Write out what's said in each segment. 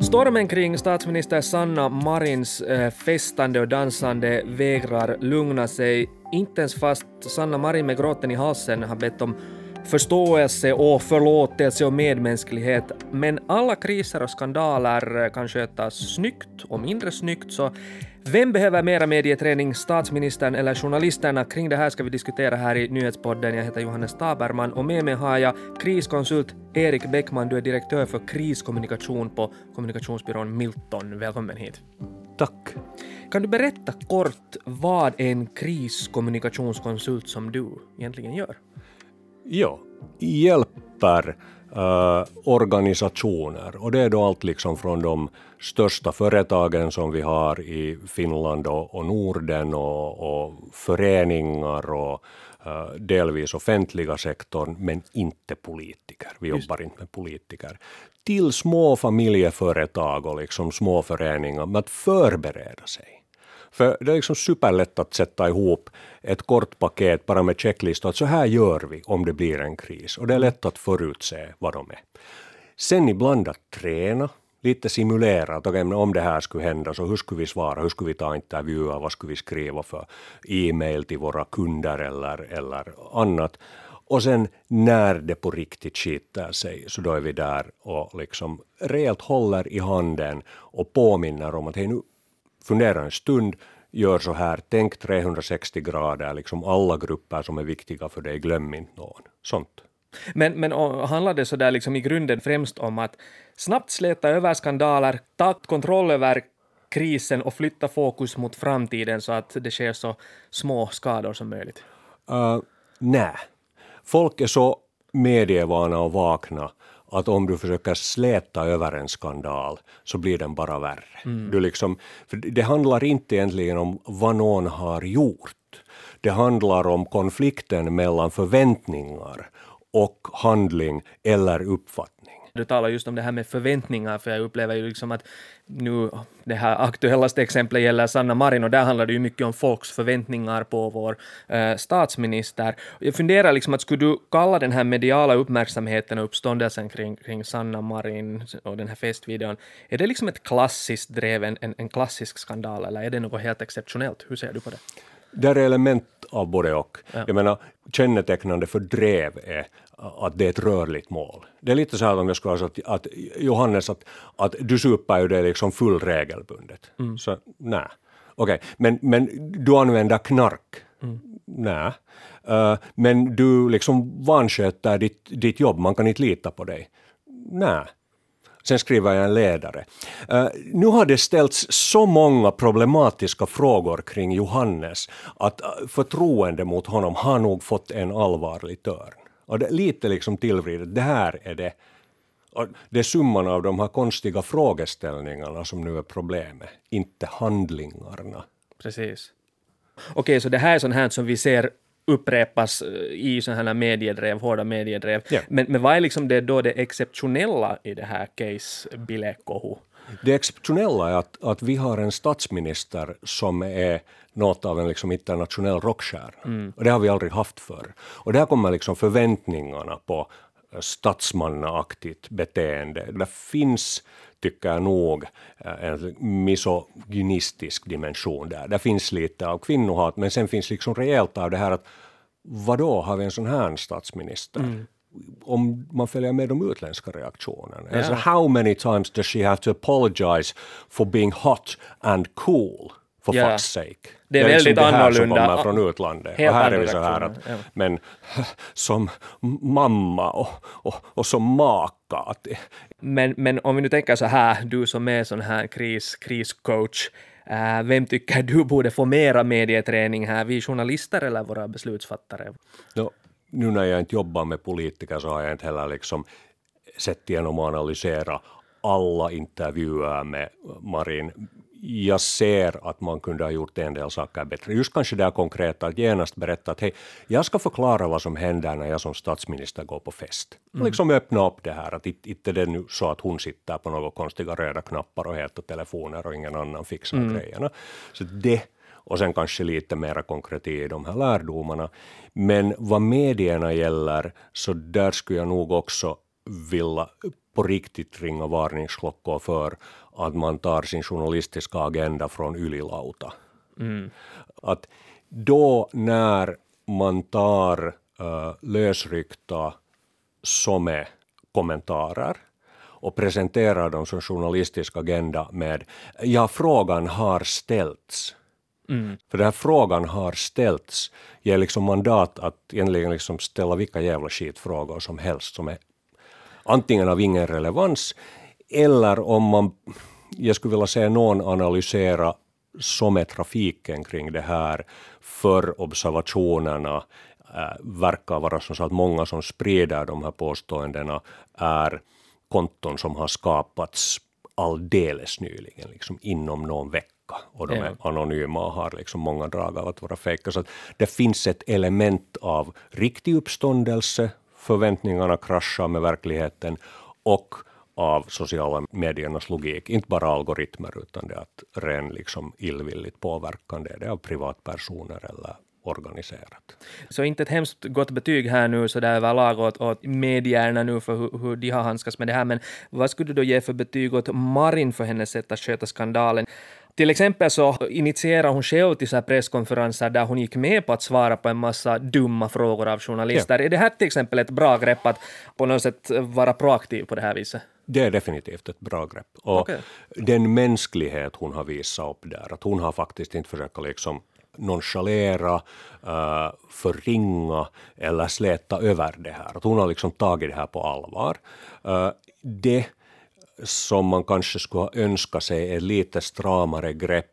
Stormen kring statsminister Sanna Marins eh, festande och dansande vägrar lugna sig, inte ens fast Sanna Marin med gråten i halsen har bett om förståelse och förlåtelse och medmänsklighet. Men alla kriser och skandaler eh, kan skötas snyggt och mindre snyggt, så vem behöver mera medieträning, statsministern eller journalisterna? Kring det här ska vi diskutera här i nyhetspodden. Jag heter Johannes Taberman och med mig har jag kriskonsult Erik Bäckman. Du är direktör för kriskommunikation på kommunikationsbyrån Milton. Välkommen hit. Tack. Kan du berätta kort vad en kriskommunikationskonsult som du egentligen gör? Ja, hjälper uh, organisationer och det är då allt liksom från de största företagen som vi har i Finland och, och Norden och, och föreningar och uh, delvis offentliga sektorn, men inte politiker. Vi Just. jobbar inte med politiker. Till små familjeföretag och liksom små föreningar med att förbereda sig. För det är liksom superlätt att sätta ihop ett kort paket bara med checklistor, att så här gör vi om det blir en kris. Och det är lätt att förutse vad de är. Sen ibland att träna, lite simulera, att okay, om det här skulle hända, så hur skulle vi svara, hur skulle vi ta intervjuer, vad skulle vi skriva för e-mail till våra kunder eller, eller annat. Och sen när det på riktigt skiter sig, så då är vi där och liksom rejält håller i handen och påminner om att hej nu fundera en stund, gör så här, tänk 360 grader, liksom alla grupper som är viktiga för dig, glöm inte någon. Sånt. Men, men handlar det så där liksom i grunden främst om att snabbt släta över skandaler, ta kontroll över krisen och flytta fokus mot framtiden så att det sker så små skador som möjligt? Uh, Nej. Folk är så medievana och vakna att om du försöker släta över en skandal så blir den bara värre. Mm. Du liksom, det handlar inte egentligen om vad någon har gjort. Det handlar om konflikten mellan förväntningar och handling eller uppfattning. Du talar just om det här med förväntningar, för jag upplever ju liksom att nu, det här aktuellaste exemplet gäller Sanna Marin och där handlar det ju mycket om folks förväntningar på vår eh, statsminister. Jag funderar liksom att skulle du kalla den här mediala uppmärksamheten och uppståndelsen kring, kring Sanna Marin och den här festvideon, är det liksom ett klassiskt drev, en, en klassisk skandal, eller är det något helt exceptionellt? Hur ser du på det? Där är element av både och. Ja. Jag menar, kännetecknande för drev är att det är ett rörligt mål. Det är lite så här om jag skulle säga att, att Johannes, att, att du super ju det liksom full regelbundet. Mm. Så nej. Okej, okay. men, men du använder knark? Mm. Nej. Uh, men du liksom vansköter ditt, ditt jobb, man kan inte lita på dig? Nej. Sen skriver jag en ledare. Uh, nu har det ställts så många problematiska frågor kring Johannes att eh, förtroende mot honom har nog fått en allvarlig törn. Och det är lite liksom tillvridet, det här är det. Och det är summan av de här konstiga frågeställningarna som nu är problemet, inte handlingarna. Precis. Okej, okay, så det här är sånt här som vi ser upprepas eh, i sådana här mediedrev, hårda mediedrev. Ja. Men, men vad är liksom det, då det exceptionella i det här case Bilekohu? Det exceptionella är att, att vi har en statsminister som är något av en liksom internationell rockstjärna. Mm. Och det har vi aldrig haft förr. Och där kommer liksom förväntningarna på statsmannaaktigt beteende. Det finns, tycker jag nog, en misogynistisk dimension där. Det finns lite av kvinnohat, men sen finns liksom rejält av det här att vadå, har vi en sån här statsminister? Mm om man följer med de utländska reaktionerna. Ja. Alltså, how many times does she have to apologize for being hot and cool? For ja. fuck's sake. Det är, det är väldigt liksom. Det här som kommer från utlandet. Helt och här är vi så här att, ja. men som mamma och, och, och som maka. Att, men, men om vi nu tänker så här, du som är sån här kris, kriscoach, äh, vem tycker du borde få mera medieträning här, vi journalister eller våra beslutsfattare? No, nu när jag inte jobbar med politiker så har jag inte heller liksom sett igenom och analysera alla intervjuer med Marin. Jag ser att man kunde ha gjort en del saker bättre. Just kanske det här konkreta, att genast berätta att hej, jag ska förklara vad som händer när jag som statsminister går på fest. Mm. Liksom öppna upp det här, att inte det nu så att hon sitter på några konstiga röda knappar och heter telefoner och ingen annan fixar mm. grejerna. Så det och sen kanske lite mera konkret i de här lärdomarna. Men vad medierna gäller, så där skulle jag nog också vilja på riktigt ringa varningsklockor för att man tar sin journalistiska agenda från ylilauta. Mm. Att då när man tar uh, lösryckta SOME-kommentarer och presenterar dem som journalistisk agenda med ja, frågan har ställts. Mm. För den här frågan har ställts ger liksom mandat att egentligen liksom ställa vilka jävla skitfrågor som helst som är antingen av ingen relevans eller om man, jag skulle vilja säga någon analysera som är trafiken kring det här för observationerna äh, verkar vara så att många som sprider de här påståendena är konton som har skapats alldeles nyligen, liksom inom någon vecka och de är ja. anonyma och har liksom många drag av att vara fejka. Så det finns ett element av riktig uppståndelse, förväntningarna kraschar med verkligheten och av sociala mediernas logik. Inte bara algoritmer utan det är att ren liksom illvilligt påverkande är det av privatpersoner eller organiserat. Så inte ett hemskt gott betyg här nu så där överlag åt, åt medierna nu för hur, hur de har handskats med det här, men vad skulle du då ge för betyg åt Marin för hennes sätt att sköta skandalen? Till exempel så initierade hon själv till så presskonferenser där hon gick med på att svara på en massa dumma frågor av journalister. Ja. Är det här till exempel ett bra grepp att på något sätt vara proaktiv på det här viset? Det är definitivt ett bra grepp. Och okay. den mänsklighet hon har visat upp där, att hon har faktiskt inte försökt liksom nonchalera, uh, förringa eller släta över det här. Att hon har liksom tagit det här på allvar. Uh, det som man kanske skulle ha önskat sig är lite stramare grepp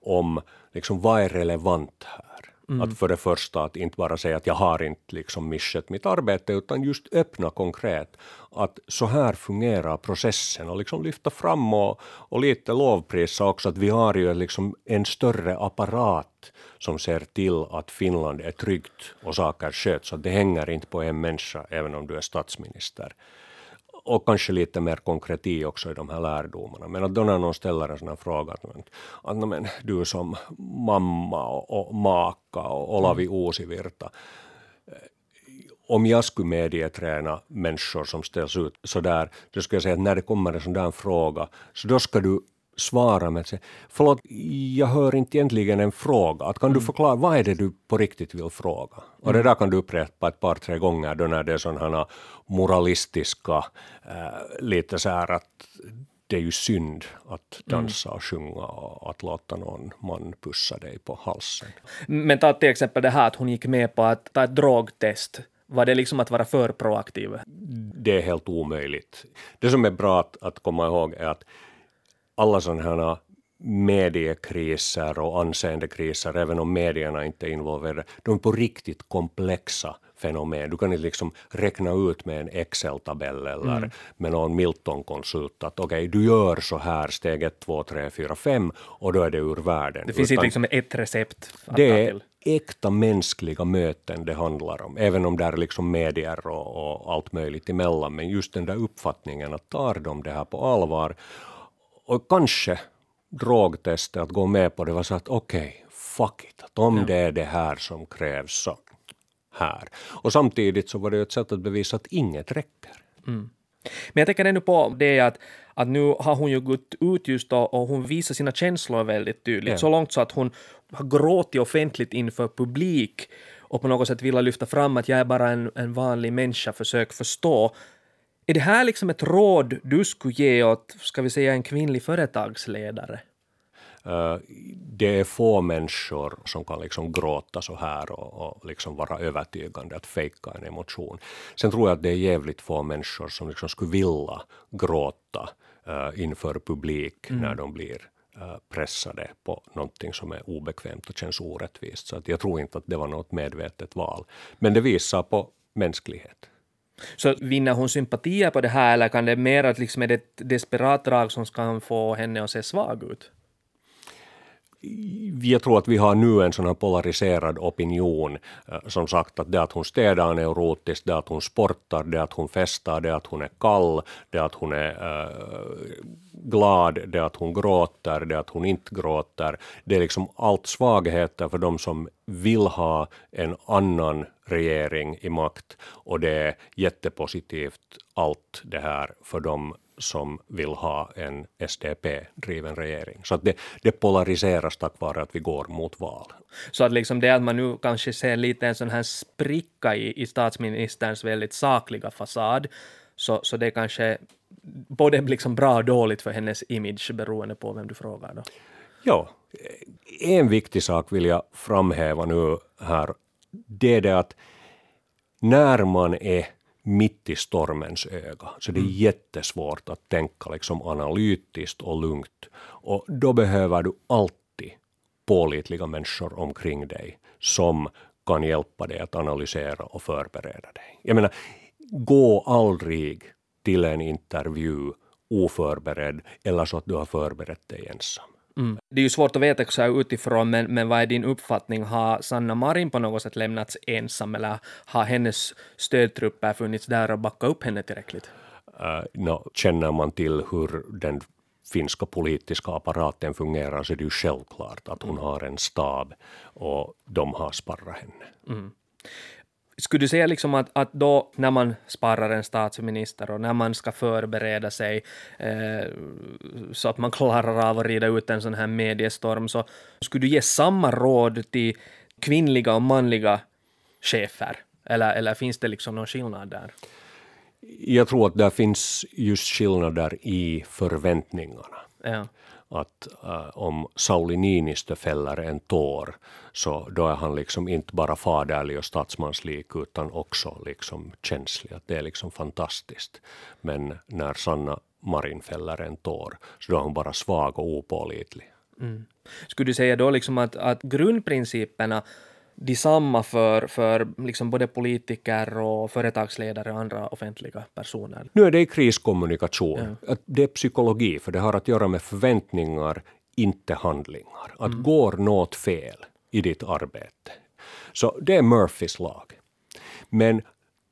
om liksom, vad är relevant här. Mm. Att för det första att inte bara säga att jag har inte liksom misskött mitt arbete utan just öppna konkret att så här fungerar processen och liksom lyfta fram och, och lite lovprisa också att vi har ju liksom en större apparat som ser till att Finland är tryggt och saker sköts. Att det hänger inte på en människa även om du är statsminister och kanske lite mer konkreti också i de här lärdomarna. Men att då när någon ställer en sån här fråga, att, att men, du som mamma och, och maka och Olavi mm. Uusivirta, eh, om jag skulle medieträna människor som ställs ut så där, då skulle jag säga att när det kommer en sån där fråga, så då ska du svara med att säga förlåt, jag hör inte egentligen en fråga. Att kan mm. du förklara, vad är det du på riktigt vill fråga? Och det mm. där kan du upprepa ett par, tre gånger då när det är sådana moralistiska, äh, lite så här att det är ju synd att mm. dansa och sjunga och att låta någon man pussa dig på halsen. Men ta till exempel det här att hon gick med på att ta ett drogtest. Var det liksom att vara för proaktiv? Det är helt omöjligt. Det som är bra att, att komma ihåg är att alla sådana här mediekriser och anseendekriser, även om medierna inte är involverade, de är på riktigt komplexa fenomen. Du kan inte liksom räkna ut med en Excel-tabell eller mm. med någon Milton-konsult att okej, okay, du gör så här steg 1, 2, 3, 4, 5 och då är det ur världen. Det finns Utan, inte liksom ett recept att Det är äkta mänskliga möten det handlar om, även om det är liksom medier och, och allt möjligt emellan, men just den där uppfattningen att tar de det här på allvar och kanske drogtestet, att gå med på det var så att okej, okay, fuck it, att om ja. det är det här som krävs så här. Och samtidigt så var det ett sätt att bevisa att inget räcker. Mm. Men jag tänker ännu på det att, att nu har hon ju gått ut just då och hon visar sina känslor väldigt tydligt, ja. så långt så att hon har gråtit offentligt inför publik och på något sätt vill lyfta fram att jag är bara en, en vanlig människa, försök förstå. Är det här liksom ett råd du skulle ge åt, ska vi säga, en kvinnlig företagsledare? Uh, det är få människor som kan liksom gråta så här och, och liksom vara övertygande att fejka en emotion. Sen tror jag att det är jävligt få människor som liksom skulle vilja gråta uh, inför publik mm. när de blir uh, pressade på någonting som är obekvämt och känns orättvist. Så att jag tror inte att det var något medvetet val. Men det visar på mänsklighet. Så vinner hon sympatier på det här eller kan det mer att liksom är det ett desperat drag som kan få henne att se svag ut? jag tror att vi har nu en sån här polariserad opinion. Eh, som sagt att det att hon städar är neurotiskt, det att hon sportar, det att hon festar, det att hon är kall, det att hon är äh, glad, det att hon gråter, det att hon inte gråter. Det är liksom allt svagheter för de som vill ha en annan regering i makt och det är jättepositivt allt det här för de som vill ha en SDP-driven regering. Så att det, det polariseras tack vare att vi går mot val. Så att liksom det att man nu kanske ser lite en sån här spricka i, i statsministerns väldigt sakliga fasad, så, så det kanske både liksom bra och dåligt för hennes image beroende på vem du frågar. Då. Ja, en viktig sak vill jag framhäva nu här. Det är det att när man är mitt i stormens öga. Så det är mm. jättesvårt att tänka liksom analytiskt och lugnt. Och då behöver du alltid pålitliga människor omkring dig som kan hjälpa dig att analysera och förbereda dig. Jag menar, gå aldrig till en intervju oförberedd eller så att du har förberett dig ensam. Mm. Det är ju svårt att veta så här utifrån, men, men vad är din uppfattning? Har Sanna Marin på något sätt lämnats ensam eller har hennes stödtrupper funnits där och backat upp henne tillräckligt? Uh, no, känner man till hur den finska politiska apparaten fungerar så är det ju självklart att hon har en stab och de har sparrat henne. Mm. Skulle du säga liksom att, att då när man sparar en statsminister och när man ska förbereda sig eh, så att man klarar av att rida ut en sån här mediestorm, så skulle du ge samma råd till kvinnliga och manliga chefer? Eller, eller finns det liksom någon skillnad där? Jag tror att det finns just skillnader i förväntningarna. Ja att uh, om Sauli Niinistö fäller en tår så då är han liksom inte bara faderlig och statsmanslik utan också liksom känslig. Att det är liksom fantastiskt. Men när Sanna Marin fäller en tår så då är hon bara svag och opålitlig. Mm. Skulle du säga då liksom att, att grundprinciperna detsamma för, för liksom både politiker och företagsledare och andra offentliga personer. Nu är det i kriskommunikation. Ja. Det är psykologi, för det har att göra med förväntningar, inte handlingar. Att mm. går något fel i ditt arbete, så det är Murphys lag. Men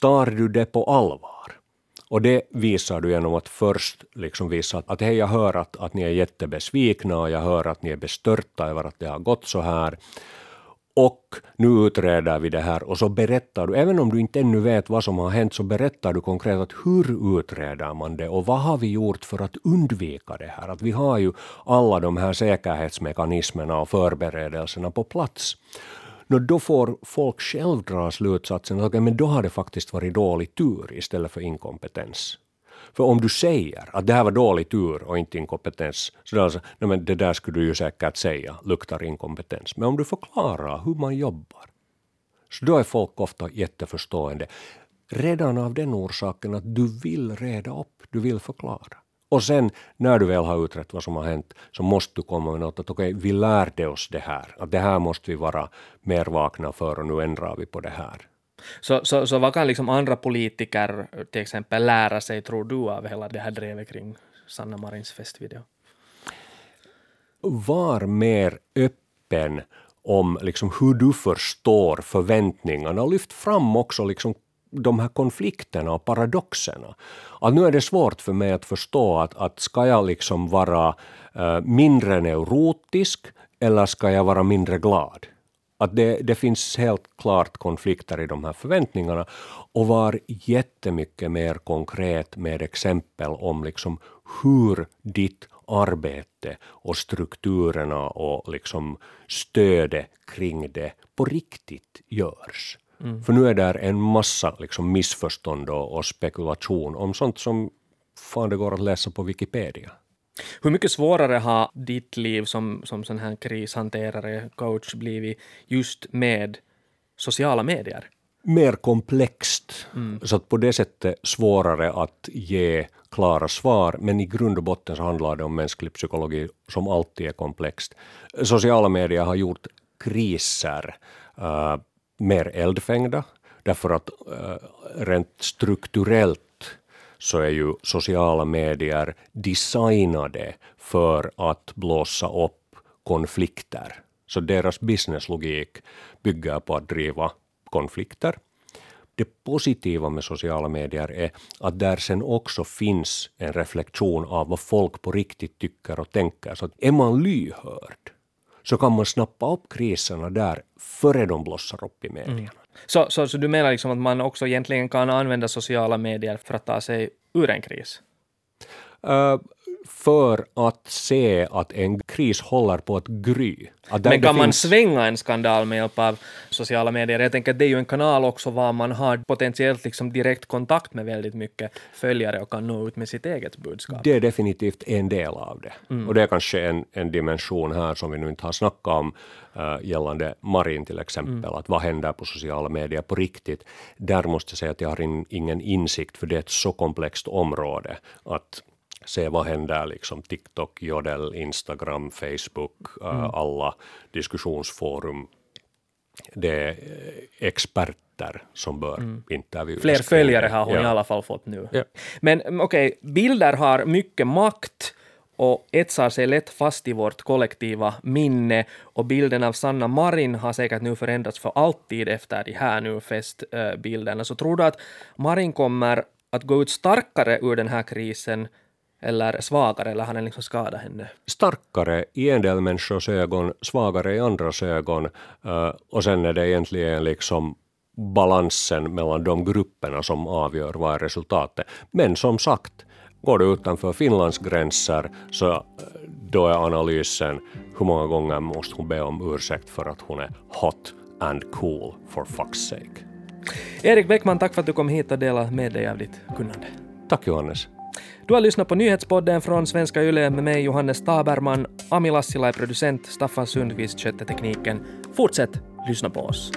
tar du det på allvar, och det visar du genom att först liksom visa att hej, jag hör att, att ni är jättebesvikna och jag hör att ni är bestörta över att det har gått så här och nu utreder vi det här och så berättar du, även om du inte ännu vet vad som har hänt, så berättar du konkret att hur utreder man det och vad har vi gjort för att undvika det här? Att vi har ju alla de här säkerhetsmekanismerna och förberedelserna på plats. No, då får folk själv dra slutsatsen att okay, men då har det faktiskt varit dålig tur istället för inkompetens. För om du säger att det här var dålig tur och inte inkompetens, så då alltså, nej men det där skulle du ju säkert säga, luktar inkompetens. Men om du förklarar hur man jobbar, så då är folk ofta jätteförstående. Redan av den orsaken att du vill reda upp, du vill förklara. Och sen när du väl har utrett vad som har hänt så måste du komma med något att okej, okay, vi lärde oss det här, att det här måste vi vara mer vakna för och nu ändrar vi på det här. Så, så, så vad kan liksom andra politiker till exempel lära sig, tror du, av hela det här drevet kring Sanna Marins festvideo? Var mer öppen om liksom hur du förstår förväntningarna och lyft fram också liksom de här konflikterna och paradoxerna. Att nu är det svårt för mig att förstå att, att ska jag liksom vara äh, mindre neurotisk eller ska jag vara mindre glad? Att det, det finns helt klart konflikter i de här förväntningarna och var jättemycket mer konkret med exempel om liksom hur ditt arbete och strukturerna och liksom stödet kring det på riktigt görs. Mm. För nu är det en massa liksom missförstånd och, och spekulation om sånt som fan det går att läsa på Wikipedia. Hur mycket svårare har ditt liv som, som sån här krishanterare, coach, blivit just med sociala medier? Mer komplext, mm. så att på det sättet svårare att ge klara svar, men i grund och botten så handlar det om mänsklig psykologi som alltid är komplext. Sociala medier har gjort kriser uh, mer eldfängda, därför att uh, rent strukturellt så är ju sociala medier designade för att blåsa upp konflikter. Så deras businesslogik bygger på att driva konflikter. Det positiva med sociala medier är att där sen också finns en reflektion av vad folk på riktigt tycker och tänker. Så att är man lyhörd så kan man snappa upp kriserna där före de blossar upp i medierna. Mm. Så, så, så du menar liksom att man också egentligen kan använda sociala medier för att ta sig ur en kris? Uh, för att se att en kris håller på att gry. Att Men kan man finns... svänga en skandal med hjälp av sociala medier? Jag tänker att det är ju en kanal också var man har potentiellt liksom direkt kontakt med väldigt mycket följare och kan nå ut med sitt eget budskap. Det är definitivt en del av det. Mm. Och det är kanske en, en dimension här som vi nu inte har snackat om uh, gällande Marin till exempel. Mm. Att vad händer på sociala medier på riktigt? Där måste jag säga att jag har in, ingen insikt för det är ett så komplext område att se vad händer liksom TikTok, Jodel, Instagram, Facebook, äh, mm. alla diskussionsforum. Det är äh, experter som bör mm. intervjuas. Fler följare har hon ja. i alla fall fått nu. Ja. Men mm, okej, okay, bilder har mycket makt och etsar sig lätt fast i vårt kollektiva minne och bilden av Sanna Marin har säkert nu förändrats för alltid efter de här nu festbilderna. Så tror du att Marin kommer att gå ut starkare ur den här krisen eller svagare, eller har den liksom skadat henne? Starkare i en del människors ögon, svagare i andras ögon. Uh, och sen är det egentligen liksom balansen mellan de grupperna som avgör vad är resultatet. Men som sagt, går du utanför Finlands gränser så uh, då är analysen hur många gånger måste hon be om ursäkt för att hon är hot and cool for fuck's sake. Erik Bäckman, tack för att du kom hit och delade med dig av ditt kunnande. Tack Johannes. Du har lyssnat på nyhetspodden från Svenska Yle med mig Johannes Taberman. Ami Lassila är producent, Staffan Sundqvist skötte tekniken. Fortsätt lyssna på oss.